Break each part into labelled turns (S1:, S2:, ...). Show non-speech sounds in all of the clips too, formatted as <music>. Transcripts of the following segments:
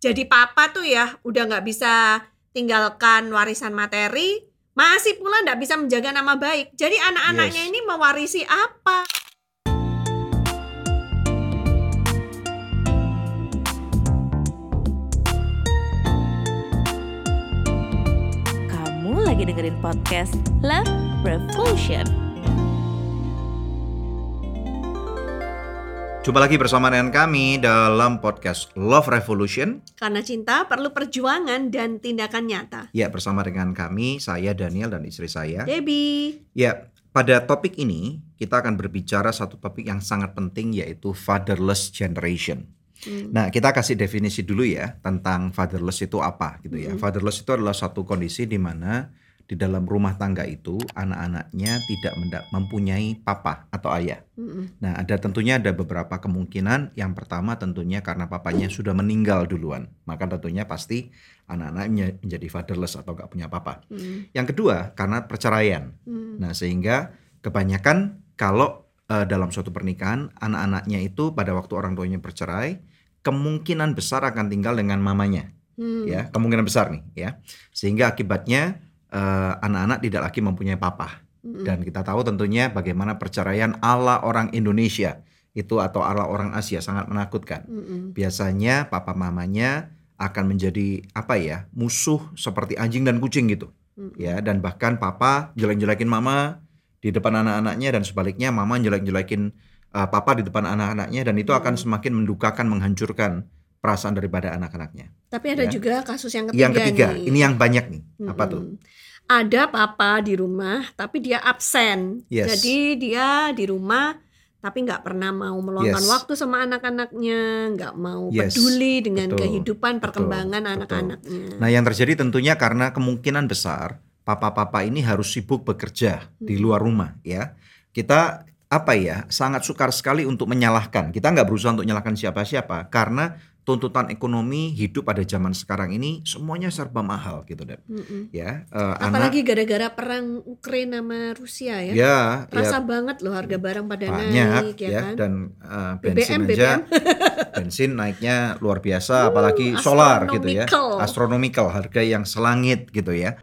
S1: jadi papa tuh ya udah nggak bisa tinggalkan warisan materi, masih pula nggak bisa menjaga nama baik. Jadi anak-anaknya
S2: Yes.
S1: ini mewarisi apa?
S3: Kamu lagi dengerin podcast Love Revolution.
S2: Jumpa lagi bersama dengan kami dalam podcast Love Revolution.
S1: Karena cinta perlu perjuangan dan tindakan nyata.
S2: Ya, bersama dengan kami, saya Daniel dan istri saya.
S1: Debbie,
S2: Ya, pada topik ini kita akan berbicara satu topik yang sangat penting yaitu fatherless generation.
S1: Hmm.
S2: Nah, kita kasih definisi dulu ya tentang fatherless itu apa gitu ya.
S1: Mhm.
S2: Fatherless itu adalah satu kondisi di mana di dalam rumah tangga itu anak-anaknya tidak mempunyai papa atau ayah.
S1: Mm-mm.
S2: Nah, ada tentunya ada beberapa kemungkinan. Yang pertama tentunya karena papanya sudah meninggal duluan, maka tentunya pasti anak-anaknya menjadi fatherless atau nggak punya papa.
S1: Mm.
S2: Yang kedua karena perceraian.
S1: Mm.
S2: Nah, sehingga kebanyakan kalau eh, dalam suatu pernikahan anak-anaknya itu pada waktu orang tuanya bercerai, kemungkinan besar akan tinggal dengan mamanya,
S1: Mm.
S2: ya, kemungkinan besar nih, ya. Sehingga akibatnya eh, anak-anak tidak lagi mempunyai papa.
S1: Mm.
S2: Dan kita tahu tentunya bagaimana perceraian ala orang Indonesia itu atau ala orang Asia sangat menakutkan.
S1: Mm-mm.
S2: Biasanya papa mamanya akan menjadi apa ya musuh seperti anjing dan kucing gitu
S1: Mm-mm.
S2: ya dan bahkan papa jelek-jelekin mama di depan anak-anaknya dan sebaliknya mama jelek-jelekin uh, papa di depan anak-anaknya dan itu akan
S1: Hmm.
S2: semakin mendukakan menghancurkan perasaan daripada anak-anaknya.
S1: Tapi ada
S2: Ya.
S1: juga kasus yang ketiga
S2: Yang ketiga,
S1: nih.
S2: ini yang banyak nih. Apa
S1: Mm-mm.
S2: tuh?
S1: Ada papa di rumah tapi dia absen.
S2: Yes.
S1: Jadi dia di rumah tapi nggak pernah mau meluangkan
S2: Yes.
S1: waktu sama anak-anaknya, nggak mau
S2: Yes,
S1: peduli dengan
S2: betul,
S1: kehidupan perkembangan
S2: betul.
S1: anak-anaknya.
S2: Nah, yang terjadi tentunya karena kemungkinan besar papa-papa ini harus sibuk bekerja di
S1: Hmm.
S2: luar rumah ya. Kita apa ya sangat sukar sekali untuk menyalahkan. Kita nggak berusaha untuk menyalahkan siapa-siapa karena tuntutan ekonomi hidup pada zaman sekarang ini semuanya serba mahal gitu dan
S1: Mm-mm.
S2: ya eh, anak
S1: Apalagi gara-gara perang Ukraina sama Rusia ya.
S2: ya
S1: Terasa
S2: ya
S1: banget loh harga barang pada
S2: banyak
S1: naik ya,
S2: ya
S1: kan.
S2: dan eh, bensin
S1: BBM,
S2: aja <laughs> bensin naiknya luar biasa apalagi solar gitu ya
S1: astronomical
S2: harga yang selangit gitu ya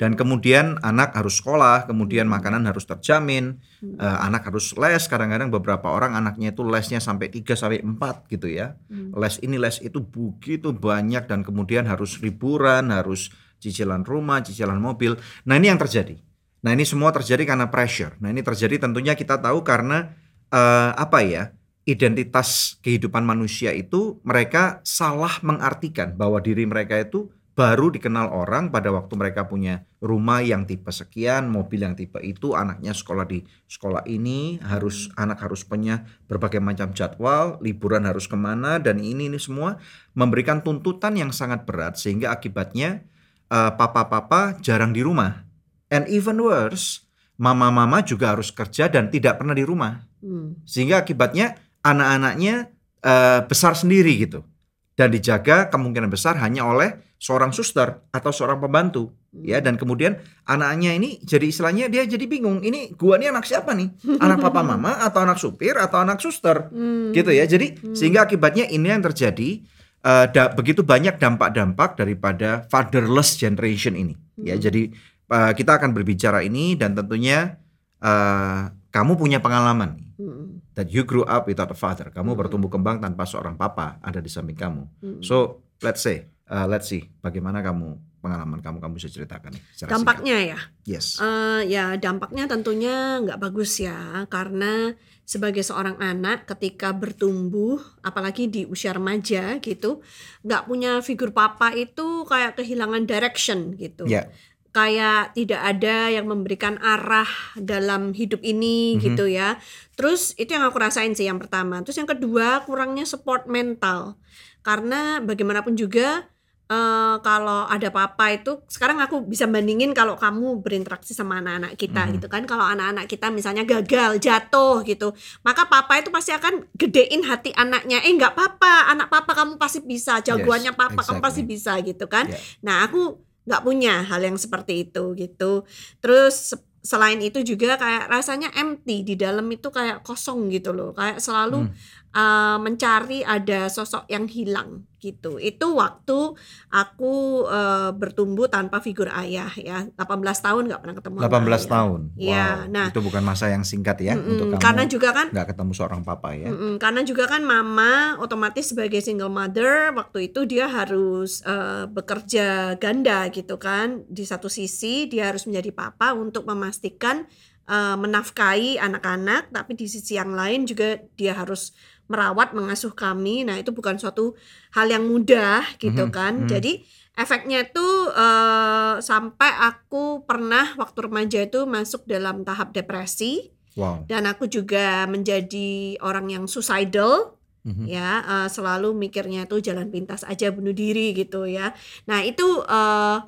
S2: dan kemudian anak harus sekolah kemudian makanan harus terjamin
S1: Hmm.
S2: eh, anak harus les kadang-kadang beberapa orang anaknya itu lesnya sampai 3 sampai 4 gitu ya
S1: Hmm.
S2: les ini les itu begitu banyak dan kemudian harus liburan, harus cicilan rumah, cicilan mobil. Nah ini yang terjadi. Nah ini semua terjadi karena pressure. Nah ini terjadi tentunya kita tahu karena eh, apa ya identitas kehidupan manusia itu mereka salah mengartikan bahwa diri mereka itu baru dikenal orang pada waktu mereka punya rumah yang tipe sekian, mobil yang tipe itu, anaknya sekolah di sekolah ini, harus anak harus punya berbagai macam jadwal, liburan harus ke mana dan ini ini semua memberikan tuntutan yang sangat berat sehingga akibatnya eh, papa-papa jarang di rumah. And even worse, mama-mama juga harus kerja dan tidak pernah di rumah.
S1: Hmm.
S2: Sehingga akibatnya anak-anaknya eh, besar sendiri gitu. Dan dijaga kemungkinan besar hanya oleh seorang suster atau seorang pembantu ya dan kemudian anaknya ini jadi istilahnya dia jadi bingung ini gua nih anak siapa nih anak <laughs> papa mama atau anak supir atau anak suster
S1: Hmm.
S2: gitu ya jadi
S1: Hmm.
S2: sehingga akibatnya ini yang terjadi eh, da- begitu banyak dampak-dampak daripada fatherless generation ini ya
S1: Hmm.
S2: jadi eh, kita akan berbicara ini dan tentunya eh, kamu punya pengalaman
S1: Hmm.
S2: that you grew up without a father kamu
S1: Hmm.
S2: bertumbuh kembang tanpa seorang papa ada di samping kamu
S1: Hmm.
S2: so let's say uh, let's see bagaimana kamu pengalaman kamu kamu bisa ceritakan nih secara
S1: dampaknya ya.
S2: singkat. yes
S1: Eh, ya dampaknya tentunya nggak bagus ya karena sebagai seorang anak ketika bertumbuh apalagi di usia remaja gitu nggak punya figur papa itu kayak kehilangan direction gitu
S2: ya
S1: kayak tidak ada yang memberikan arah dalam hidup ini
S2: Mhm.
S1: gitu ya terus itu yang aku rasain sih yang pertama terus yang kedua kurangnya support mental karena bagaimanapun juga eh, kalau ada papa itu sekarang aku bisa bandingin kalau kamu berinteraksi sama anak-anak kita
S2: Mhm.
S1: gitu kan kalau anak-anak kita misalnya gagal jatuh gitu maka papa itu pasti akan gedein hati anaknya eh nggak papa anak papa kamu pasti bisa jagoannya papa kamu
S2: exactly.
S1: pasti bisa gitu kan
S2: Ya.
S1: nah aku nggak punya hal yang seperti itu gitu terus selain itu juga kayak rasanya empty di dalam itu kayak kosong gitu loh kayak selalu
S2: Hmm.
S1: Uh, mencari ada sosok yang hilang gitu itu waktu aku uh, bertumbuh tanpa figur ayah ya 18 tahun nggak pernah ketemu sama
S2: 18
S1: ayah.
S2: tahun.
S1: Iya,
S2: Wow,
S1: nah.
S2: itu bukan masa yang singkat ya
S1: Mm-mm,
S2: untuk kamu
S1: karena juga kan
S2: nggak ketemu seorang papa ya.
S1: Mm-mm, karena juga kan mama otomatis sebagai single mother waktu itu dia harus eh, bekerja ganda gitu kan di satu sisi dia harus menjadi papa untuk memastikan eh, menafkahi anak-anak tapi di sisi yang lain juga dia harus merawat mengasuh kami nah itu bukan suatu hal yang mudah gitu
S2: Mhm,
S1: kan
S2: mhm.
S1: jadi efeknya itu eh, sampai aku pernah waktu remaja itu masuk dalam tahap depresi
S2: Wow.
S1: dan aku juga menjadi orang yang suicidal
S2: Mhm.
S1: ya eh, selalu mikirnya tuh jalan pintas aja bunuh diri gitu ya nah itu eh,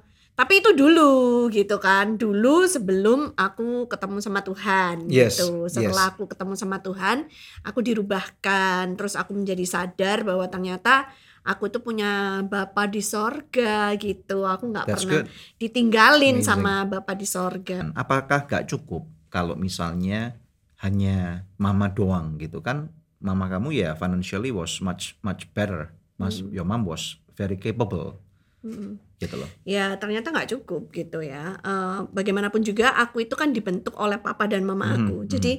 S1: tapi itu dulu gitu kan dulu sebelum aku ketemu sama Tuhan
S2: Yes,
S1: gitu setelah aku ketemu sama Tuhan aku dirubahkan terus aku menjadi sadar bahwa ternyata aku tuh punya Bapa di sorga gitu aku nggak pernah
S2: good.
S1: ditinggalin
S2: Amazing.
S1: sama Bapa di sorga
S2: apakah gak cukup kalau misalnya hanya mama doang gitu kan? Mama kamu ya financially was much much better. Mas,
S1: Hmm.
S2: your mom was very capable
S1: Mm-mm.
S2: Gitu loh.
S1: ya ternyata nggak cukup gitu ya Eh, bagaimanapun juga aku itu kan dibentuk oleh papa dan mama
S2: Mhm,
S1: aku
S2: mhm.
S1: jadi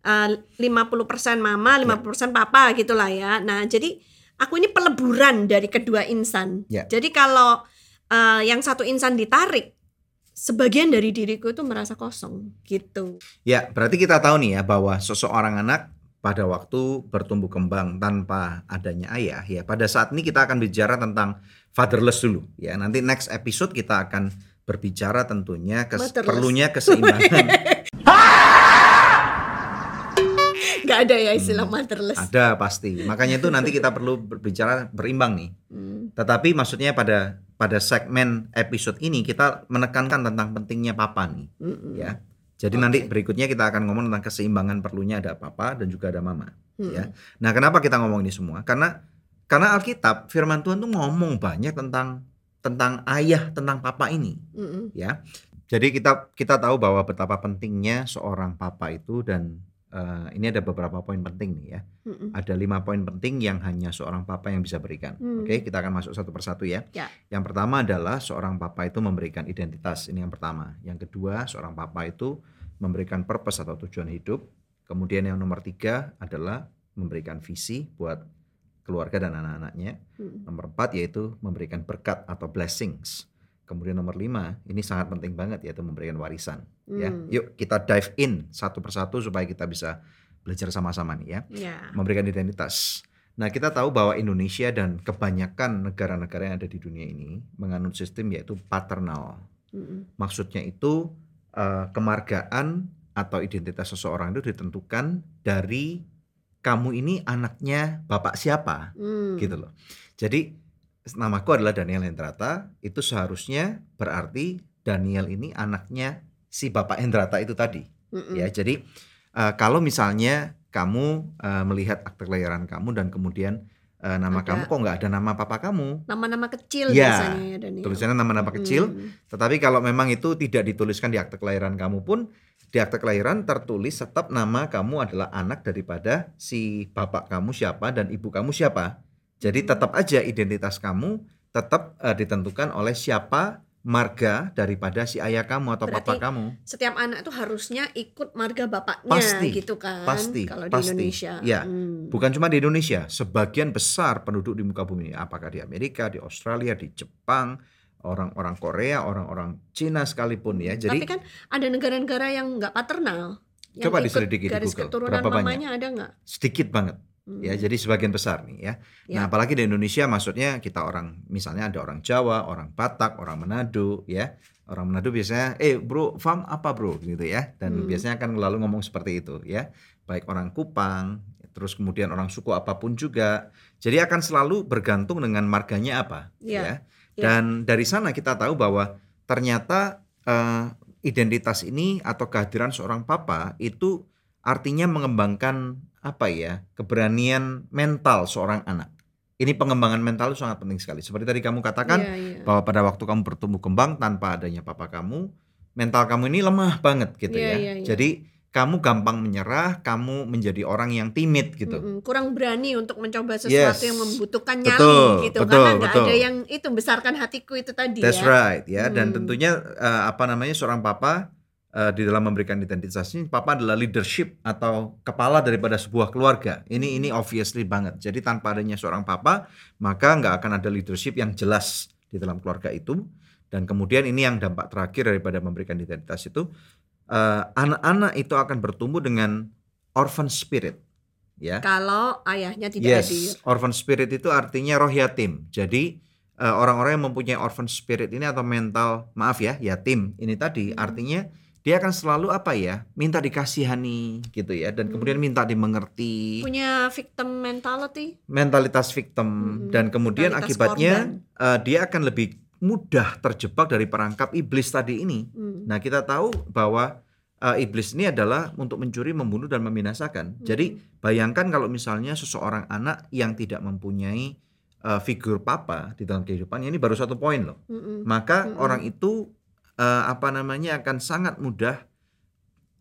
S1: eh, 50% mama 50% papa gitulah ya nah jadi aku ini peleburan dari kedua insan
S2: Ya.
S1: jadi kalau eh, yang satu insan ditarik sebagian dari diriku itu merasa kosong gitu
S2: Ya, berarti kita tahu nih ya bahwa seseorang anak pada waktu bertumbuh kembang tanpa adanya ayah ya. Pada saat ini kita akan bicara tentang fatherless dulu ya. Nanti next episode kita akan berbicara tentunya kes-
S1: Motherless.
S2: perlunya keseimbangan. <laughs>
S1: nggak ada ya istilah motherless
S2: Ada pasti. Makanya itu nanti kita perlu berbicara berimbang nih.
S1: Hmm,
S2: Tetapi maksudnya pada pada segmen episode ini kita menekankan tentang pentingnya papa nih
S1: mm-mm.
S2: ya. Jadi
S1: Oke.
S2: nanti berikutnya kita akan ngomong tentang keseimbangan perlunya ada papa dan juga ada mama.
S1: Mm-mm.
S2: ya. Nah, kenapa kita ngomong ini semua? Karena karena Alkitab firman Tuhan tuh ngomong banyak tentang tentang ayah, tentang papa ini,
S1: Mm-mm.
S2: ya. Jadi kita kita tahu bahwa betapa pentingnya seorang papa itu dan eh, ini ada beberapa poin penting nih ya.
S1: Mm-mm.
S2: Ada lima poin penting yang hanya seorang papa yang bisa berikan.
S1: Hmm.
S2: Oke, kita akan masuk satu persatu ya.
S1: Ya.
S2: Yang pertama adalah seorang papa itu memberikan identitas. Ini yang pertama. Yang kedua, seorang papa itu memberikan purpose atau tujuan hidup. Kemudian yang nomor tiga adalah memberikan visi buat keluarga dan anak-anaknya.
S1: Mm.
S2: Nomor empat yaitu memberikan berkat atau blessings. Kemudian nomor lima, ini sangat penting banget yaitu memberikan warisan. Ya,
S1: Mm.
S2: yuk kita dive in satu persatu supaya kita bisa belajar sama-sama nih ya
S1: ya
S2: memberikan identitas. Nah, kita tahu bahwa Indonesia dan kebanyakan negara-negara yang ada di dunia ini menganut sistem yaitu paternal.
S1: Mm-mm.
S2: Maksudnya itu eh, kemargaan atau identitas seseorang itu ditentukan dari kamu ini anaknya bapak siapa,
S1: Mm.
S2: gitu loh. Jadi namaku adalah Daniel Hendrata, itu seharusnya berarti Daniel ini anaknya si bapak Hendrata itu tadi
S1: Mm-mm.
S2: ya jadi eh, kalau misalnya kamu eh, melihat akte kelahiran kamu dan kemudian eh, nama
S1: Ada.
S2: kamu kok nggak ada nama papa kamu
S1: nama-nama kecil
S2: Ya,
S1: biasanya ya Daniel.
S2: tulisannya nama-nama kecil
S1: Mm.
S2: tetapi kalau memang itu tidak dituliskan di akte kelahiran kamu pun di akte kelahiran tertulis tetap nama kamu adalah anak daripada si bapak kamu siapa dan ibu kamu siapa jadi
S1: Hmm.
S2: tetap aja identitas kamu tetap eh, ditentukan oleh siapa marga daripada si ayah kamu atau papa
S1: Berarti
S2: kamu
S1: Setiap anak itu harusnya ikut marga bapaknya
S2: Pasti,
S1: gitu kan.
S2: pasti,
S1: kalau di
S2: pasti.
S1: Indonesia.
S2: Ya,
S1: Hmm.
S2: Bukan cuma di Indonesia, sebagian besar penduduk di muka bumi, apakah di Amerika, di Australia, di Jepang, orang-orang Korea, orang-orang Cina sekalipun ya. Jadi
S1: Tapi kan ada negara-negara yang nggak paternal. Yang
S2: Coba diselidiki di
S1: garis
S2: Google.
S1: keturunan
S2: Berapa banyak?
S1: mamanya ada nggak?
S2: sedikit banget
S1: Hmm.
S2: ya. Jadi sebagian besar nih ya.
S1: Ya.
S2: Nah, apalagi di Indonesia maksudnya kita orang misalnya ada orang Jawa, orang Batak, orang Manado ya. Orang Manado biasanya eh bro, fam apa bro gitu ya. Dan
S1: Hmm.
S2: biasanya akan lalu ngomong seperti itu ya. Baik orang Kupang, terus kemudian orang suku apa pun juga. Jadi akan selalu bergantung dengan marganya apa
S1: Ya,
S2: ya.
S1: Ya.
S2: Dan dari sana kita tahu bahwa ternyata eh, identitas ini atau kehadiran seorang papa itu artinya mengembangkan apa ya keberanian mental seorang anak. Ini pengembangan mental itu sangat penting sekali. Seperti tadi kamu katakan
S1: Iya, iya.
S2: bahwa pada waktu kamu bertumbuh kembang tanpa adanya papa kamu, mental kamu ini lemah banget gitu
S1: Iya,
S2: ya.
S1: iya, iya.
S2: Jadi kamu gampang menyerah, kamu menjadi orang yang timid gitu.
S1: Mm-mm, kurang berani untuk mencoba sesuatu
S2: Yes.
S1: yang membutuhkan nyali
S2: Betul,
S1: gitu
S2: betul,
S1: karena nggak ada yang itu besarkan hatiku itu tadi
S2: That's
S1: ya.
S2: right ya. Dan
S1: Hmm.
S2: tentunya eh, apa namanya seorang papa eh, di dalam memberikan identitas ini, papa adalah leadership atau kepala daripada sebuah keluarga. Ini ini obviously banget. Jadi tanpa adanya seorang papa, maka nggak akan ada leadership yang jelas di dalam keluarga itu. Dan kemudian ini yang dampak terakhir daripada memberikan identitas itu, eh, anak-anak itu akan bertumbuh dengan orphan spirit, ya.
S1: Kalau ayahnya tidak hadir.
S2: Yes, orphan spirit itu artinya roh yatim. Jadi eh, orang-orang yang mempunyai orphan spirit ini atau mental maaf ya yatim ini tadi
S1: Hmm.
S2: artinya dia akan selalu apa ya minta dikasihani gitu ya dan
S1: Hmm.
S2: kemudian minta dimengerti
S1: Punya victim mentality.
S2: mentalitas victim
S1: Mm-mm,
S2: dan kemudian
S1: mentalitas
S2: akibatnya eh, dia akan lebih mudah terjebak dari perangkap iblis tadi ini.
S1: Hmm.
S2: Nah kita tahu bahwa eh, iblis ini adalah untuk mencuri, membunuh dan membinasakan. Jadi bayangkan kalau misalnya seseorang anak yang tidak mempunyai eh, figur papa di dalam kehidupannya ini baru satu poin loh.
S1: Mm-mm.
S2: Maka
S1: Mm-mm.
S2: orang itu eh, apa namanya akan sangat mudah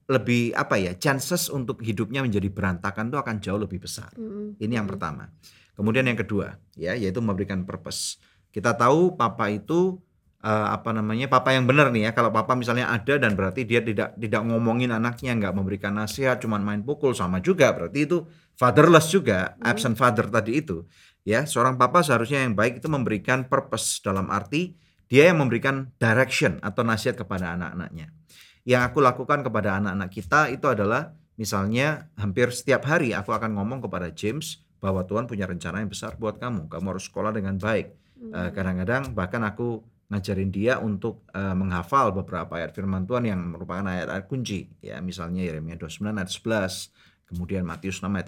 S2: lebih apa ya chances untuk hidupnya menjadi berantakan itu akan jauh lebih besar.
S1: Mm-mm.
S2: Ini yang
S1: Mm-mm.
S2: pertama. Kemudian yang kedua, ya yaitu memberikan purpose. Kita tahu papa itu eh, apa namanya papa yang benar nih ya. Kalau papa misalnya ada dan berarti dia tidak tidak ngomongin anaknya, nggak memberikan nasihat, cuman main pukul sama juga. Berarti itu fatherless juga,
S1: Hmm.
S2: absent father tadi itu. Ya, seorang papa seharusnya yang baik itu memberikan purpose dalam arti dia yang memberikan direction atau nasihat kepada anak-anaknya. Yang aku lakukan kepada anak-anak kita itu adalah misalnya hampir setiap hari aku akan ngomong kepada James bahwa Tuhan punya rencana yang besar buat kamu. Kamu harus sekolah dengan baik. Eh, kadang-kadang bahkan aku ngajarin dia untuk eh, menghafal beberapa ayat firman Tuhan yang merupakan ayat-ayat kunci. Ya misalnya Yeremia 29 ayat 11 kemudian Matius 6 ayat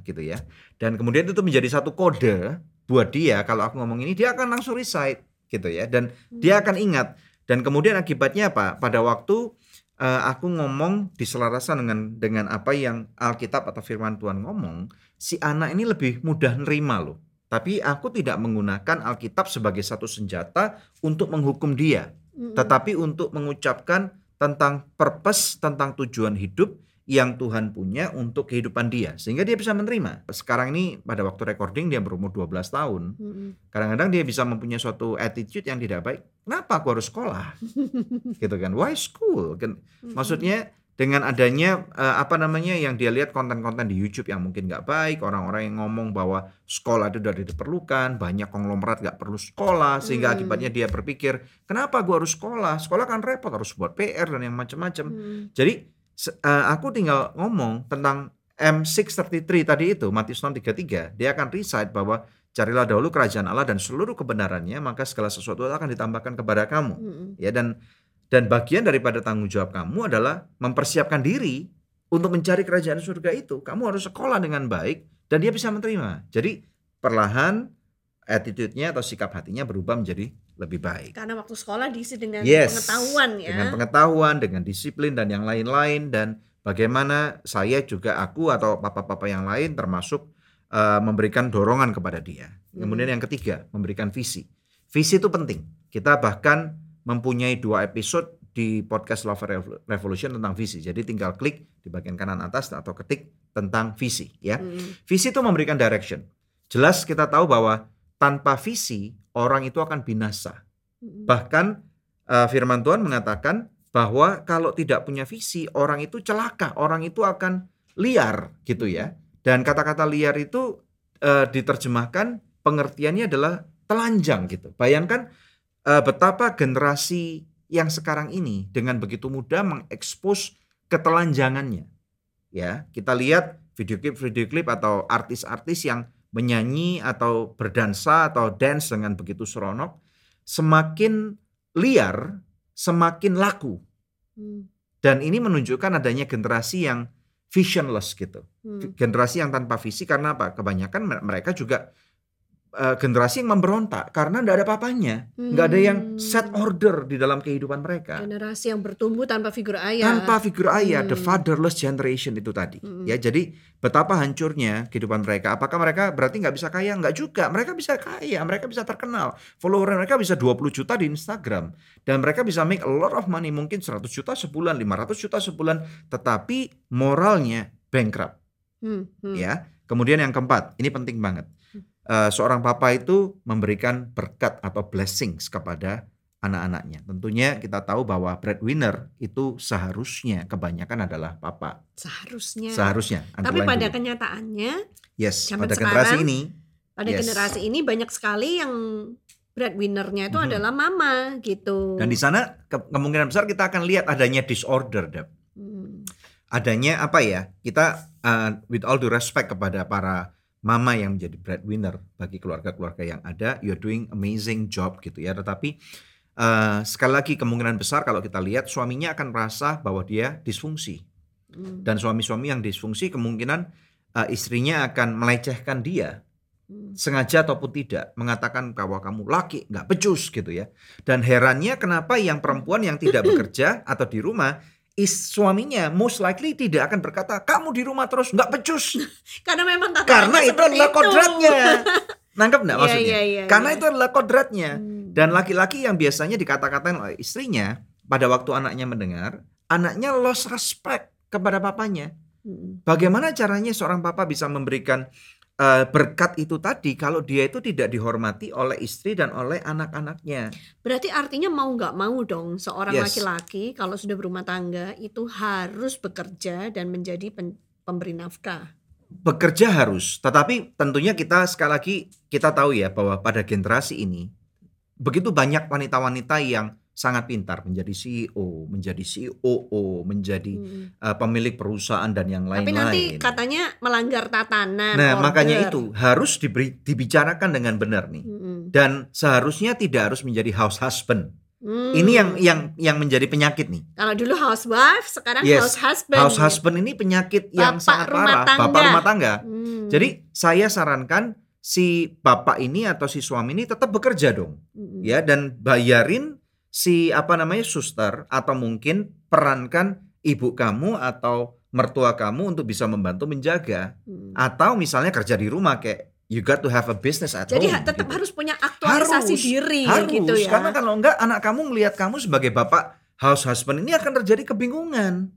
S2: 33 gitu ya. Dan kemudian itu menjadi satu kode buat dia kalau aku ngomong ini dia akan langsung recite gitu ya. Dan dia akan ingat. Dan kemudian akibatnya apa? Pada waktu eh, aku ngomong diselarasan dengan dengan apa yang Alkitab atau firman Tuhan ngomong si anak ini lebih mudah nerima loh tapi aku tidak menggunakan Alkitab sebagai satu senjata untuk menghukum dia,
S1: Mm-mm.
S2: tetapi untuk mengucapkan tentang purpose, tentang tujuan hidup yang Tuhan punya untuk kehidupan dia sehingga dia bisa menerima. Sekarang ini pada waktu recording dia berumur 12 tahun. Kadang-kadang dia bisa mempunyai suatu attitude yang tidak baik. Kenapa aku harus sekolah? <laughs> gitu kan. Why school? Kan
S1: Mm-mm.
S2: Maksudnya dengan adanya eh, apa namanya yang dia lihat konten-konten di YouTube yang mungkin nggak baik, orang-orang yang ngomong bahwa sekolah itu sudah diperlukan, banyak konglomerat nggak perlu sekolah, sehingga
S1: Hmm.
S2: akibatnya dia berpikir, kenapa gua harus sekolah? Sekolah kan repot, harus buat PR dan yang macam-macam.
S1: Mm.
S2: Jadi eh, aku tinggal ngomong tentang M633 tadi itu, Matius 6:33, dia akan recite bahwa carilah dahulu kerajaan Allah dan seluruh kebenarannya, maka segala sesuatu akan ditambahkan kepada kamu
S1: Mm-mm.
S2: ya dan dan bagian daripada tanggung jawab kamu adalah mempersiapkan diri untuk mencari kerajaan surga itu. Kamu harus sekolah dengan baik dan dia bisa menerima. Jadi perlahan attitude-nya atau sikap hatinya berubah menjadi lebih baik.
S1: Karena waktu sekolah diisi dengan
S2: Yes,
S1: pengetahuan ya.
S2: Dengan pengetahuan, dengan disiplin dan yang lain-lain dan bagaimana saya juga aku atau papa-papa yang lain termasuk eh, memberikan dorongan kepada dia. Kemudian yang ketiga, memberikan visi. Visi itu penting. Kita bahkan mempunyai dua episode di podcast Love Revo- Revolution tentang visi. Jadi tinggal klik di bagian kanan atas atau ketik tentang visi ya.
S1: Mm.
S2: Visi itu memberikan direction. Jelas kita tahu bahwa tanpa visi orang itu akan binasa.
S1: Mm-mm.
S2: Bahkan eh, firman Tuhan mengatakan bahwa kalau tidak punya visi orang itu celaka, orang itu akan liar gitu ya. Dan kata-kata liar itu eh, diterjemahkan pengertiannya adalah telanjang gitu. Bayangkan eh, betapa generasi yang sekarang ini dengan begitu mudah mengekspos ketelanjangannya. Ya, kita lihat video klip video klip atau artis-artis yang menyanyi atau berdansa atau dance dengan begitu seronok semakin liar, semakin laku.
S1: Mm.
S2: Dan ini menunjukkan adanya generasi yang visionless gitu.
S1: Mm.
S2: Generasi yang tanpa visi karena apa? Kebanyakan me- mereka juga eh, generasi yang memberontak karena nggak ada papanya, nggak ada yang set
S1: Hmm.
S2: order di dalam kehidupan mereka.
S1: generasi yang bertumbuh tanpa figur ayah
S2: Tanpa figur ayah, the
S1: Hmm.
S2: fatherless generation itu tadi.
S1: Hmm.
S2: Ya, jadi betapa hancurnya kehidupan mereka. Apakah mereka berarti nggak bisa kaya? Nggak juga. Mereka bisa kaya, mereka bisa terkenal. Follower mereka bisa 20 juta di Instagram dan mereka bisa make a lot of money, mungkin 100 juta sebulan, 500 juta sebulan, tetapi moralnya bankrupt.
S1: Hmm, hmm.
S2: ya. Kemudian yang keempat, ini penting banget. Eh, seorang papa itu memberikan berkat atau blessings kepada anak-anaknya. Tentunya kita tahu bahwa breadwinner itu seharusnya kebanyakan adalah papa.
S1: seharusnya
S2: Seharusnya.
S1: Tapi pada
S2: dulu.
S1: kenyataannya
S2: yes,
S1: zaman
S2: pada generasi
S1: sekarang,
S2: ini
S1: pada
S2: Yes.
S1: generasi ini banyak sekali yang breadwinnernya itu
S2: Mhm.
S1: adalah mama gitu
S2: dan di sana ke- kemungkinan besar kita akan lihat adanya disorder, Dap.
S1: Hmm.
S2: Adanya apa ya? Kita uh, with all due respect kepada para mama yang menjadi breadwinner bagi keluarga-keluarga yang ada, you're doing amazing job gitu ya. Tetapi uh, sekali lagi kemungkinan besar kalau kita lihat suaminya akan merasa bahwa dia disfungsi
S1: Hmm.
S2: dan suami-suami yang disfungsi kemungkinan uh, istrinya akan melecehkan dia
S1: Hmm.
S2: sengaja ataupun tidak mengatakan bahwa kamu laki nggak becus gitu ya dan herannya kenapa yang perempuan yang tidak <clears throat> bekerja atau di rumah is suaminya most likely tidak akan berkata kamu di rumah terus nggak becus <laughs>
S1: karena memang tatarannya
S2: karena itu adalah kodratnya <laughs> nangkep nggak
S1: Iya,
S2: maksudnya
S1: iya, iya,
S2: karena
S1: iya.
S2: itu adalah kodratnya
S1: Hmm.
S2: dan laki-laki yang biasanya dikata-katain oleh istrinya pada waktu anaknya mendengar anaknya lost respect kepada papanya
S1: Hmm.
S2: Bagaimana caranya seorang papa bisa memberikan eh, berkat itu tadi kalau dia itu tidak dihormati oleh istri dan oleh anak-anaknya?
S1: Berarti artinya mau nggak mau dong seorang
S2: Yes.
S1: laki-laki kalau sudah berumah tangga itu harus bekerja dan menjadi pemberi nafkah.
S2: Bekerja harus, tetapi tentunya kita sekali lagi kita tahu ya bahwa pada generasi ini begitu banyak wanita-wanita yang sangat pintar menjadi CEO, menjadi COO, menjadi
S1: Hmm.
S2: eh, pemilik perusahaan dan yang
S1: Tapi nanti
S2: lain-lain.
S1: katanya melanggar tatanan.
S2: Nah, makanya
S1: order.
S2: itu harus diberi, dibicarakan dengan benar nih.
S1: Hmm.
S2: Dan seharusnya tidak harus menjadi house husband.
S1: Hmm.
S2: Ini yang yang yang menjadi penyakit nih.
S1: kalau dulu housewife, sekarang
S2: Yes,
S1: house husband.
S2: House husband ini penyakit yang
S1: Bapak
S2: sangat
S1: rumah
S2: parah,
S1: tangga.
S2: bapak rumah tangga.
S1: Hmm.
S2: Jadi saya sarankan si bapak ini atau si suami ini tetap bekerja dong,
S1: Hmm.
S2: ya dan bayarin si apa namanya suster atau mungkin perankan ibu kamu atau mertua kamu untuk bisa membantu menjaga
S1: Hmm.
S2: atau misalnya kerja di rumah kayak you got to have a business at
S1: Jadi
S2: home.
S1: tetap
S2: gitu.
S1: harus punya aktualisasi
S2: Harus,
S1: diri
S2: harus
S1: gitu ya.
S2: karena kalau enggak anak kamu melihat kamu sebagai bapak house husband ini akan terjadi kebingungan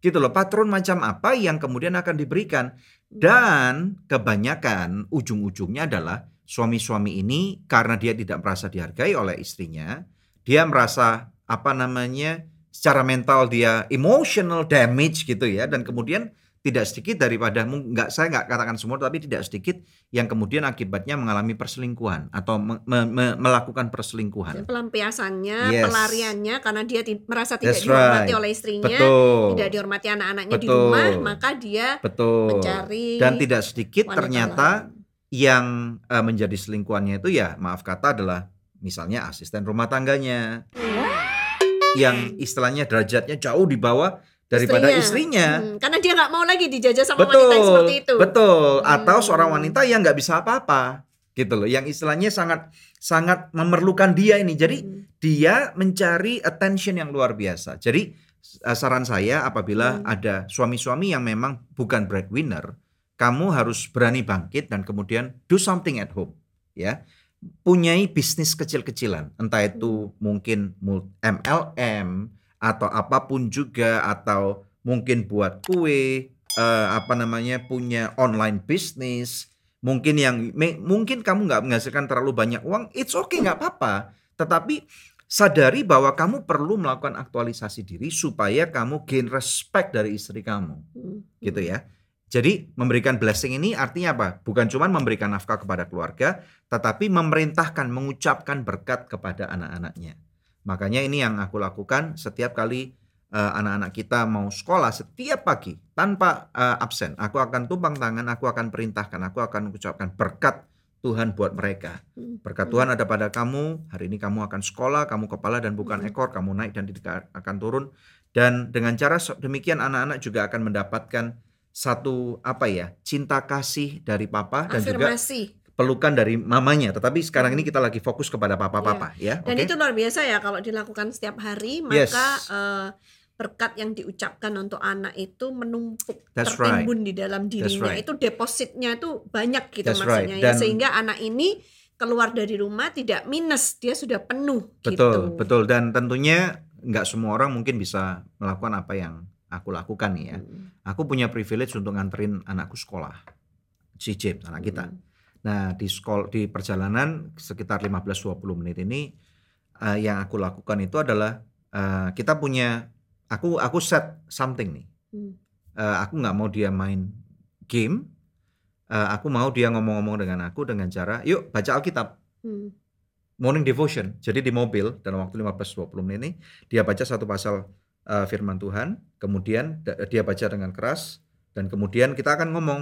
S2: gitu loh patron macam apa yang kemudian akan diberikan dan kebanyakan ujung-ujungnya adalah suami-suami ini karena dia tidak merasa dihargai oleh istrinya dia merasa apa namanya secara mental dia emotional damage gitu ya dan kemudian tidak sedikit daripada nggak saya nggak katakan semua tapi tidak sedikit yang kemudian akibatnya mengalami perselingkuhan atau me- me- me- melakukan
S1: Dan
S2: perselingkuhan.
S1: pelampiasannya,
S2: Yes.
S1: pelariannya karena dia ti- merasa tidak
S2: That's
S1: dihormati
S2: right.
S1: oleh istrinya,
S2: Betul.
S1: tidak dihormati anak-anaknya di rumah, maka dia
S2: Betul.
S1: mencari
S2: Dan tidak sedikit ternyata
S1: lain.
S2: yang eh, menjadi selingkuhannya itu ya maaf kata adalah misalnya asisten rumah tangganya yang istilahnya derajatnya jauh di bawah daripada istrinya.
S1: Hmm, karena dia nggak mau lagi dijajah sama
S2: betul,
S1: wanita yang seperti itu.
S2: betul. Atau
S1: Hmm.
S2: seorang wanita yang nggak bisa apa-apa, gitu loh. Yang istilahnya sangat sangat memerlukan dia ini. Jadi
S1: Hmm.
S2: dia mencari attention yang luar biasa. Jadi eh, saran saya apabila
S1: Hmm.
S2: ada suami-suami yang memang bukan breadwinner, kamu harus berani bangkit dan kemudian do something at home, ya. Punyai bisnis kecil-kecilan, entah itu mungkin mul- MLM atau apa pun juga atau mungkin buat kue, eh, apa namanya punya online bisnis, mungkin yang mungkin kamu nggak menghasilkan terlalu banyak uang, it's okay nggak apa-apa. Tetapi sadari bahwa kamu perlu melakukan aktualisasi diri supaya kamu gain respect dari istri kamu,
S1: Hmm.
S2: gitu ya. Jadi memberikan blessing ini artinya apa? Bukan cuma memberikan nafkah kepada keluarga, tetapi memerintahkan, mengucapkan berkat kepada anak-anaknya. Makanya ini yang aku lakukan setiap kali eh, anak-anak kita mau sekolah setiap pagi tanpa eh, absen. Aku akan tumpang tangan, aku akan perintahkan, aku akan mengucapkan berkat Tuhan buat mereka.
S1: Hmm.
S2: Berkat Tuhan ada pada kamu. Hari ini kamu akan sekolah, kamu kepala dan bukan
S1: Hmm.
S2: ekor, kamu naik dan tidak akan turun. Dan dengan cara demikian anak-anak juga akan mendapatkan satu apa ya cinta kasih dari papa dan juga
S1: Afirmasi.
S2: pelukan dari mamanya, tetapi sekarang ini kita lagi fokus kepada papa-papa ya.
S1: Dan
S2: oke?
S1: itu luar biasa ya kalau dilakukan setiap hari,
S2: Yes.
S1: maka eh, berkat yang diucapkan untuk anak itu menumpuk
S2: That's
S1: tertimbun di dalam dirinya.
S2: right.
S1: Itu depositnya itu banyak gitu
S2: That's
S1: maksudnya
S2: right.
S1: ya.
S2: Dan-
S1: Sehingga anak ini keluar dari rumah tidak minus, dia sudah penuh
S2: Betul,
S1: gitu.
S2: betul. Dan tentunya nggak semua orang mungkin bisa melakukan apa yang aku lakukan nih ya.
S1: Mm,
S2: Aku punya privilege untuk nganterin anakku sekolah, si James anak kita.
S1: mm,
S2: Nah di sekolah di perjalanan sekitar 15-20 menit ini eh, yang aku lakukan itu adalah eh, kita punya aku aku set something nih.
S1: mm.
S2: Eh, aku nggak mau dia main game. Eh, aku mau dia ngomong-ngomong dengan aku dengan cara, yuk baca Alkitab
S1: mm.
S2: morning devotion. Jadi di mobil dalam waktu 15-20 menit ini dia baca satu pasal uh, firman Tuhan, kemudian dia baca dengan keras dan kemudian kita akan ngomong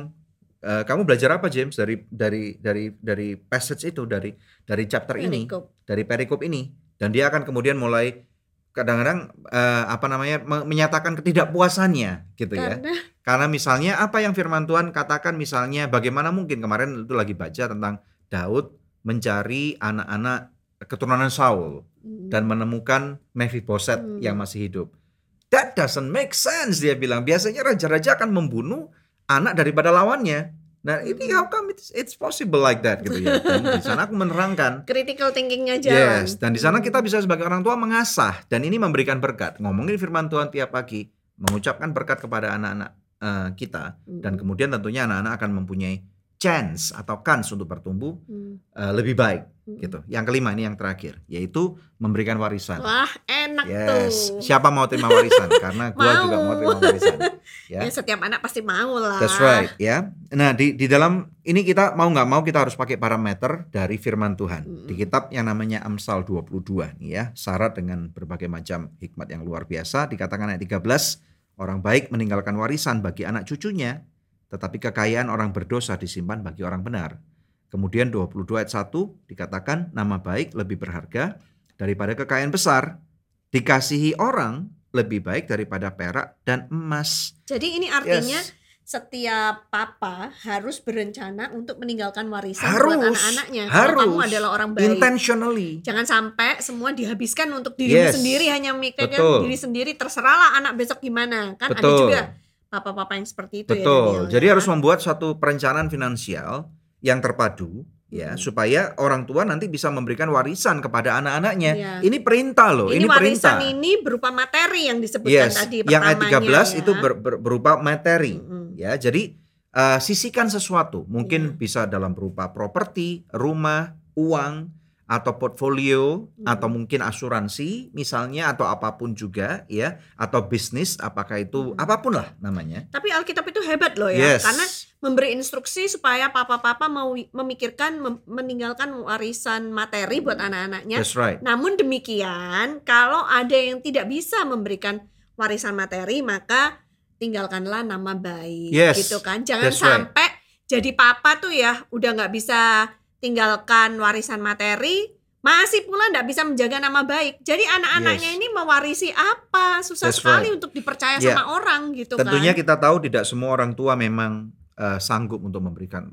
S2: "Eh, kamu belajar apa James dari dari dari dari passage itu dari dari chapter ini,
S1: Perikop.
S2: dari perikop ini dan dia akan kemudian mulai kadang-kadang eh, apa namanya me- menyatakan ketidakpuasannya gitu ya.
S1: Karena <laughs>
S2: Karena misalnya apa yang firman Tuhan katakan misalnya bagaimana mungkin kemarin itu lagi baca tentang Daud mencari anak-anak keturunan Saul
S1: mm,
S2: dan menemukan Mephiboset
S1: Hmm.
S2: yang masih hidup. That doesn't make sense dia bilang. Biasanya raja-raja akan membunuh anak daripada lawannya. Nah, ini
S1: Hmm.
S2: how come it's, it's possible like that gitu ya. Dan di sana aku menerangkan
S1: critical thinkingnya jalan.
S2: Yes, dan di sana kita bisa sebagai orang tua mengasah dan ini memberikan berkat. Ngomongin firman Tuhan tiap pagi, mengucapkan berkat kepada anak-anak eh, kita dan kemudian tentunya anak-anak akan mempunyai chance atau kans untuk bertumbuh
S1: mm,
S2: eh, lebih baik
S1: mm.
S2: gitu. Yang kelima ini yang terakhir, yaitu memberikan warisan.
S1: Wah, enak
S2: Yes,
S1: tuh.
S2: siapa mau terima warisan? Karena <laughs> gua juga
S1: Mau.
S2: terima warisan. <laughs>
S1: Ya.
S2: Ya.
S1: setiap anak pasti mau lah.
S2: That's right, ya. Nah, di di dalam ini kita mau nggak mau kita harus pakai parameter dari firman Tuhan.
S1: Mm-mm.
S2: Di kitab yang namanya Amsal 22 nih ya, syarat dengan berbagai macam hikmat yang luar biasa dikatakan ayat 13, orang baik meninggalkan warisan bagi anak cucunya, tetapi kekayaan orang berdosa disimpan bagi orang benar. Kemudian 22 ayat 1 dikatakan nama baik lebih berharga daripada kekayaan besar. Dikasihi orang lebih baik daripada perak dan emas.
S1: Jadi ini artinya
S2: Yes.
S1: setiap papa harus berencana untuk meninggalkan warisan
S2: Harus,
S1: buat anak-anaknya. Kalau
S2: harus.
S1: kamu adalah orang baik.
S2: Intentionally.
S1: Jangan sampai semua dihabiskan untuk dirimu
S2: Yes.
S1: sendiri hanya memikirkan
S2: Betul.
S1: diri sendiri terserahlah anak besok gimana. Kan ada
S2: Betul.
S1: juga papa-papa yang seperti itu ya.
S2: Betul.
S1: Daniel,
S2: Jadi
S1: ya.
S2: harus membuat suatu perencanaan finansial yang terpadu ya
S1: Hmm.
S2: supaya orang tua nanti bisa memberikan warisan kepada anak-anaknya.
S1: Iya.
S2: Ini perintah loh,
S1: ini,
S2: ini,
S1: warisan
S2: perintah.
S1: ini berupa materi yang disebutkan
S2: yes,
S1: tadi
S2: yang ayat
S1: pertamanya
S2: 13
S1: ya.
S2: itu ber- ber- berupa materi
S1: Mm-mm.
S2: ya. Jadi eh, sisihkan sesuatu, mungkin
S1: Iya.
S2: bisa dalam berupa properti, rumah, uang atau portfolio
S1: Hmm.
S2: atau mungkin asuransi misalnya atau apa pun juga ya atau bisnis apakah itu
S1: Hmm.
S2: apa pun lah namanya.
S1: Tapi Alkitab itu hebat loh ya,
S2: Yes.
S1: karena memberi instruksi supaya papa-papa mau memikirkan mem- meninggalkan warisan materi buat anak-anaknya.
S2: That's right.
S1: Namun demikian, kalau ada yang tidak bisa memberikan warisan materi, maka tinggalkanlah nama baik,
S2: Yes,
S1: gitu kan? Jangan
S2: that's right.
S1: sampai jadi papa tuh ya udah nggak bisa tinggalkan warisan materi, masih pula nggak bisa menjaga nama baik. Jadi anak-anaknya
S2: Yes.
S1: ini mewarisi apa? Susah
S2: That's
S1: sekali
S2: right.
S1: untuk dipercaya
S2: Yeah.
S1: sama orang, gitu
S2: Tentunya
S1: kan?
S2: kita tahu tidak semua orang tua memang eh, sanggup untuk memberikan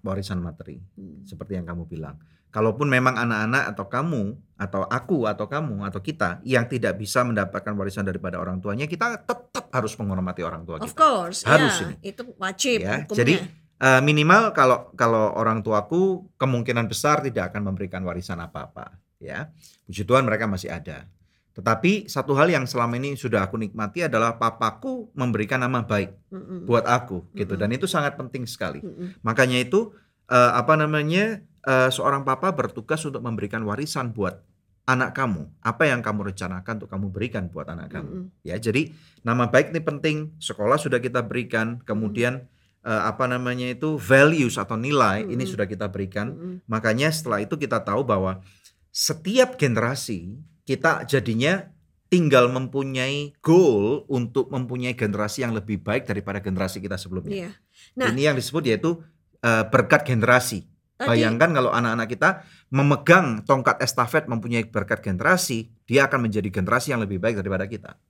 S2: warisan materi
S1: Hmm.
S2: seperti yang kamu bilang. Kalaupun memang anak-anak atau kamu atau aku atau kamu atau kita yang tidak bisa mendapatkan warisan daripada orang tuanya, kita tetap harus menghormati orang tua
S1: Of
S2: kita.
S1: course,
S2: Harus
S1: ya,
S2: ini.
S1: itu wajib
S2: Ya,
S1: hukumnya.
S2: jadi eh, minimal kalau kalau orang tuaku kemungkinan besar tidak akan memberikan warisan apa-apa, ya. Puji Tuhan mereka masih ada. Tetapi satu hal yang selama ini sudah aku nikmati adalah papaku memberikan nama baik
S1: Mm-mm.
S2: buat aku gitu
S1: Mm-mm.
S2: dan itu sangat penting sekali.
S1: Mm-mm.
S2: Makanya itu eh, apa namanya eh, seorang papa bertugas untuk memberikan warisan buat anak kamu. Apa yang kamu rencanakan untuk kamu berikan buat anak kamu.
S1: Mm-mm.
S2: Ya, jadi nama baik ini penting. Sekolah sudah kita berikan, kemudian eh, apa namanya itu values atau nilai ini
S1: Mm-mm.
S2: sudah kita berikan.
S1: Mm-mm.
S2: Makanya setelah itu kita tahu bahwa setiap generasi kita jadinya tinggal mempunyai goal untuk mempunyai generasi yang lebih baik daripada generasi kita sebelumnya.
S1: Iya. Nah,
S2: Ini yang disebut yaitu eh, berkat generasi.
S1: tadi
S2: Bayangkan kalau anak-anak kita memegang tongkat estafet mempunyai berkat generasi, dia akan menjadi generasi yang lebih baik daripada kita.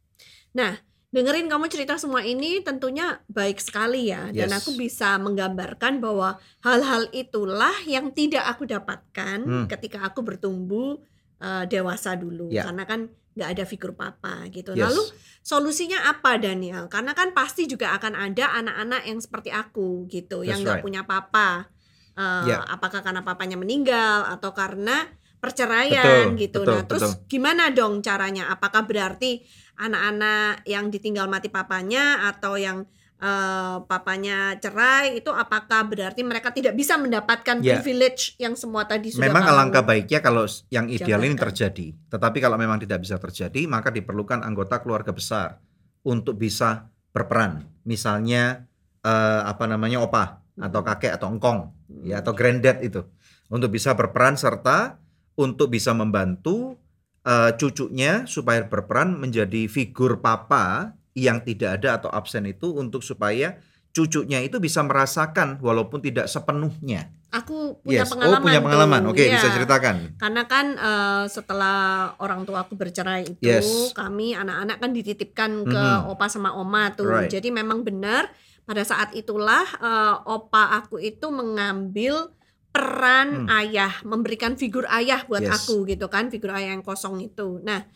S1: Nah, dengerin kamu cerita semua ini tentunya baik sekali ya dan
S2: Yes.
S1: aku bisa menggambarkan bahwa hal-hal itulah yang tidak aku dapatkan
S2: Hmm.
S1: ketika aku bertumbuh eh, dewasa dulu
S2: Ya.
S1: karena kan nggak ada figur papa gitu.
S2: Yes.
S1: Lalu solusinya apa Daniel? Karena kan pasti juga akan ada anak-anak yang seperti aku gitu yang
S2: That's
S1: nggak
S2: right.
S1: punya papa. Eh,
S2: Ya.
S1: Apakah karena papanya meninggal atau karena perceraian
S2: Betul,
S1: gitu.
S2: betul,
S1: nah, terus
S2: betul.
S1: gimana dong caranya? Apakah berarti anak-anak yang ditinggal mati papanya atau yang eh, papanya cerai itu apakah berarti mereka tidak bisa mendapatkan
S2: Ya.
S1: privilege yang semua tadi sudah
S2: Memang alangkah baiknya kalau yang ideal ini terjadi. Tetapi kalau memang tidak bisa terjadi, maka diperlukan anggota keluarga besar untuk bisa berperan. Misalnya eh, apa namanya opa atau kakek atau engkong ya atau granddad itu untuk bisa berperan serta untuk bisa membantu eh, cucunya supaya berperan menjadi figur papa yang tidak ada atau absen itu untuk supaya cucunya itu bisa merasakan walaupun tidak sepenuhnya.
S1: Aku punya
S2: Yes.
S1: pengalaman.
S2: Oh, punya pengalaman. Oke,
S1: Iya.
S2: bisa ceritakan.
S1: Karena kan eh, setelah orang tua aku bercerai itu,
S2: Yes.
S1: kami anak-anak kan dititipkan ke
S2: Mhm.
S1: opa sama oma tuh.
S2: Right.
S1: Jadi memang benar pada saat itulah eh, opa aku itu mengambil peran
S2: Hmm.
S1: ayah, memberikan figur ayah buat
S2: Yes.
S1: aku gitu kan, figur ayah yang kosong itu. Nah,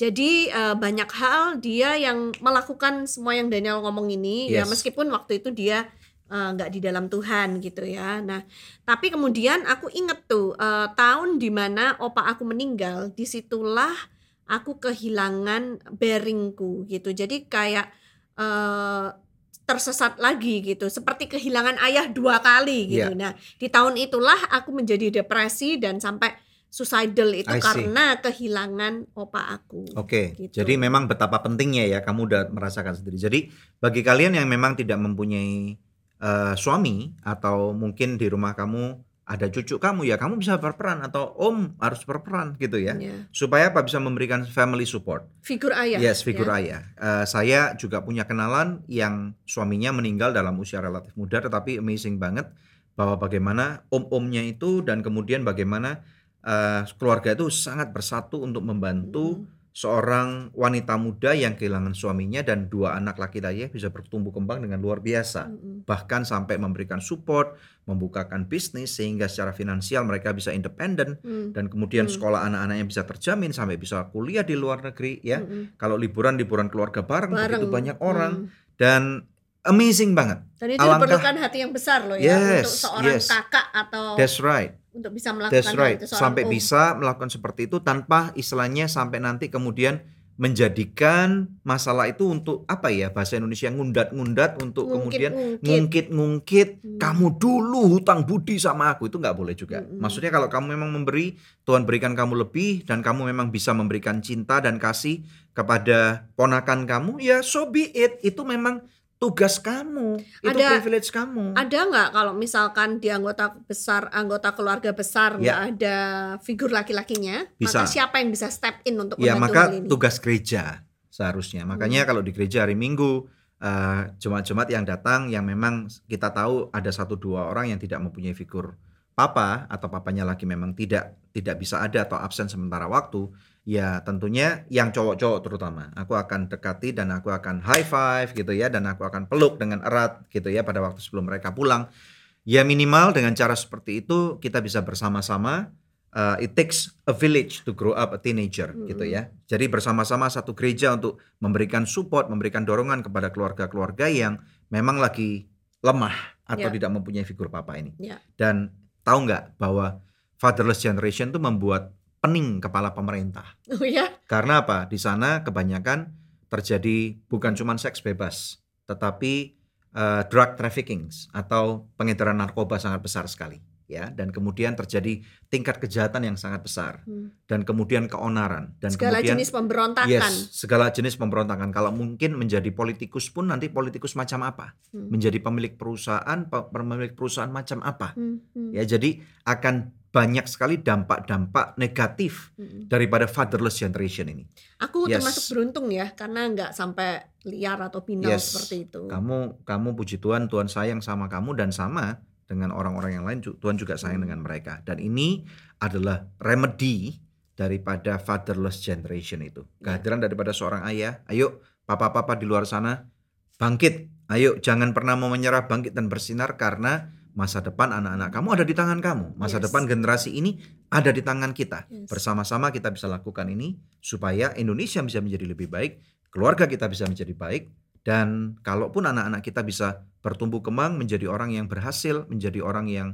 S1: jadi eh, banyak hal dia yang melakukan semua yang Daniel ngomong ini ya
S2: Yes.
S1: meskipun waktu itu dia eh, nggak di dalam Tuhan gitu ya. Nah, tapi kemudian aku inget tuh eh, tahun di mana opa aku meninggal, di situlah aku kehilangan bearingku gitu. Jadi kayak eh, tersesat lagi gitu, seperti kehilangan ayah dua kali gitu.
S2: Iya.
S1: Nah, di tahun itulah aku menjadi depresi dan sampai suicidal itu karena kehilangan opa aku.
S2: Oke,
S1: Gitu.
S2: jadi memang betapa pentingnya ya kamu udah merasakan sendiri. Jadi bagi kalian yang memang tidak mempunyai eh, suami atau mungkin di rumah kamu ada cucu kamu ya kamu bisa berperan atau om harus berperan gitu ya.
S1: Ya.
S2: Supaya apa bisa memberikan family support.
S1: Figur ayah.
S2: yes, figur
S1: ya.
S2: ayah. Eh, saya juga punya kenalan yang suaminya meninggal dalam usia relatif muda tetapi amazing banget bahwa bagaimana om-omnya itu dan kemudian bagaimana eh, keluarga itu sangat bersatu untuk membantu
S1: Mm.
S2: Seorang wanita muda yang kehilangan suaminya dan dua anak laki-laki bisa bertumbuh kembang dengan luar biasa.
S1: Mm-mm.
S2: Bahkan sampai memberikan support, membukakan bisnis sehingga secara finansial mereka bisa independen
S1: Mm.
S2: dan kemudian
S1: Hmm.
S2: sekolah anak-anaknya bisa terjamin sampai bisa kuliah di luar negeri ya.
S1: Mm-mm.
S2: Kalau liburan liburan keluarga bareng, begitu
S1: Bareng.
S2: banyak orang
S1: Mm.
S2: dan amazing banget.
S1: Dan itu
S2: Alangkah-
S1: diperlukan hati yang besar loh ya
S2: Yes,
S1: untuk seorang
S2: yes.
S1: kakak atau
S2: That's right.
S1: Untuk bisa melakukan
S2: That's right.
S1: itu
S2: Sampai
S1: om.
S2: bisa melakukan seperti itu tanpa istilahnya sampai nanti kemudian menjadikan masalah itu untuk apa ya bahasa Indonesia ngundat-ngundat untuk kemudian
S1: Ngungkit-ngungkit. Hmm.
S2: kamu dulu hutang budi sama aku itu nggak boleh juga.
S1: Mm-mm.
S2: Maksudnya kalau kamu memang memberi Tuhan berikan kamu lebih dan kamu memang bisa memberikan cinta dan kasih kepada ponakan kamu ya so be it itu memang tugas kamu itu
S1: Ada-
S2: privilege kamu.
S1: Ada nggak kalau misalkan di anggota besar, anggota keluarga besar nggak
S2: Ya.
S1: ada figur laki-lakinya,
S2: Bisa.
S1: maka siapa yang bisa step in untuk
S2: Ya maka
S1: ini?
S2: tugas gereja seharusnya. Makanya kalau di gereja hari Minggu eh, jemaat-jemaat yang datang yang memang kita tahu ada satu dua orang yang tidak mempunyai figur papa atau papanya lagi memang tidak tidak bisa ada atau absen sementara waktu, ya tentunya yang cowok-cowok terutama. Aku akan dekati dan aku akan high five gitu ya dan aku akan peluk dengan erat gitu ya pada waktu sebelum mereka pulang. Ya minimal dengan cara seperti itu kita bisa bersama-sama uh, it takes a village to grow up a teenager
S1: Mm-mm.
S2: gitu ya. Jadi bersama-sama satu gereja untuk memberikan support, memberikan dorongan kepada keluarga-keluarga yang memang lagi lemah atau
S1: Ya.
S2: tidak mempunyai figur papa ini.
S1: Ya.
S2: Dan tahu nggak bahwa fatherless generation itu membuat pening kepala pemerintah.
S1: Oh ya,
S2: Karena apa? Di sana kebanyakan terjadi bukan cuma seks bebas, tetapi eh, drug trafficking atau pengedaran narkoba sangat besar sekali, ya. Dan kemudian terjadi tingkat kejahatan yang sangat besar,
S1: Hmm.
S2: dan kemudian keonaran, dan
S1: segala
S2: kemudian
S1: jenis pemberontakan.
S2: yes, segala jenis pemberontakan. Kalau mungkin menjadi politikus pun nanti politikus macam apa?
S1: Hmm.
S2: Menjadi pemilik perusahaan, pe- pemilik perusahaan macam apa?
S1: Hmm, hmm,
S2: Ya, jadi akan banyak sekali dampak-dampak negatif
S1: hmm.
S2: daripada fatherless generation ini.
S1: Aku
S2: Yes.
S1: termasuk beruntung ya karena nggak sampai liar atau pinal
S2: Yes.
S1: seperti itu.
S2: Kamu kamu puji Tuhan, Tuhan sayang sama kamu dan sama dengan orang-orang yang lain Tuhan juga sayang
S1: Hmm.
S2: dengan mereka. Dan ini adalah remedy daripada fatherless generation itu.
S1: Ya.
S2: Kehadiran daripada seorang ayah, ayo papa-papa di luar sana bangkit. Ayo jangan pernah mau menyerah, bangkit dan bersinar karena masa depan anak-anak kamu ada di tangan kamu. Masa
S1: Yes.
S2: depan generasi ini ada di tangan kita.
S1: Yes.
S2: Bersama-sama kita bisa lakukan ini supaya Indonesia bisa menjadi lebih baik, keluarga kita bisa menjadi baik dan kalaupun anak-anak kita bisa bertumbuh kembang menjadi orang yang berhasil, menjadi orang yang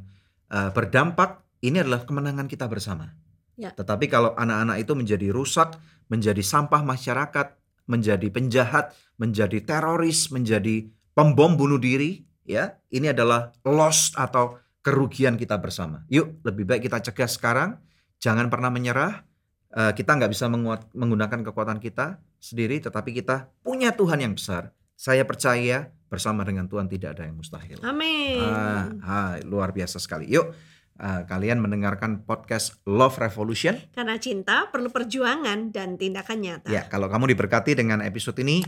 S2: uh, berdampak, ini adalah kemenangan kita bersama.
S1: Ya.
S2: Tetapi kalau anak-anak itu menjadi rusak, menjadi sampah masyarakat, menjadi penjahat, menjadi teroris, menjadi pembom bunuh diri, ya, ini adalah loss atau kerugian kita bersama. Yuk, lebih baik kita cegah sekarang, jangan pernah menyerah. Eh, kita nggak bisa menguat- menggunakan kekuatan kita sendiri, tetapi kita punya Tuhan yang besar. Saya percaya bersama dengan Tuhan tidak ada yang mustahil.
S1: Amin.
S2: Ah, ah, luar biasa sekali. Yuk, ah, kalian mendengarkan podcast Love Revolution.
S1: Karena cinta perlu perjuangan dan tindakan nyata.
S2: Ya, kalau kamu diberkati dengan episode ini,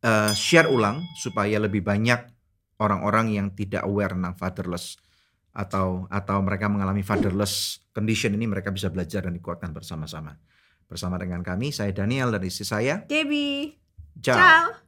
S2: eh, share ulang supaya lebih banyak orang-orang yang tidak aware tentang fatherless atau atau mereka mengalami fatherless condition ini mereka bisa belajar dan dikuatkan bersama-sama. Bersama dengan kami, saya Daniel dan istri saya.
S1: Debbie.
S2: Ciao.
S1: Ciao.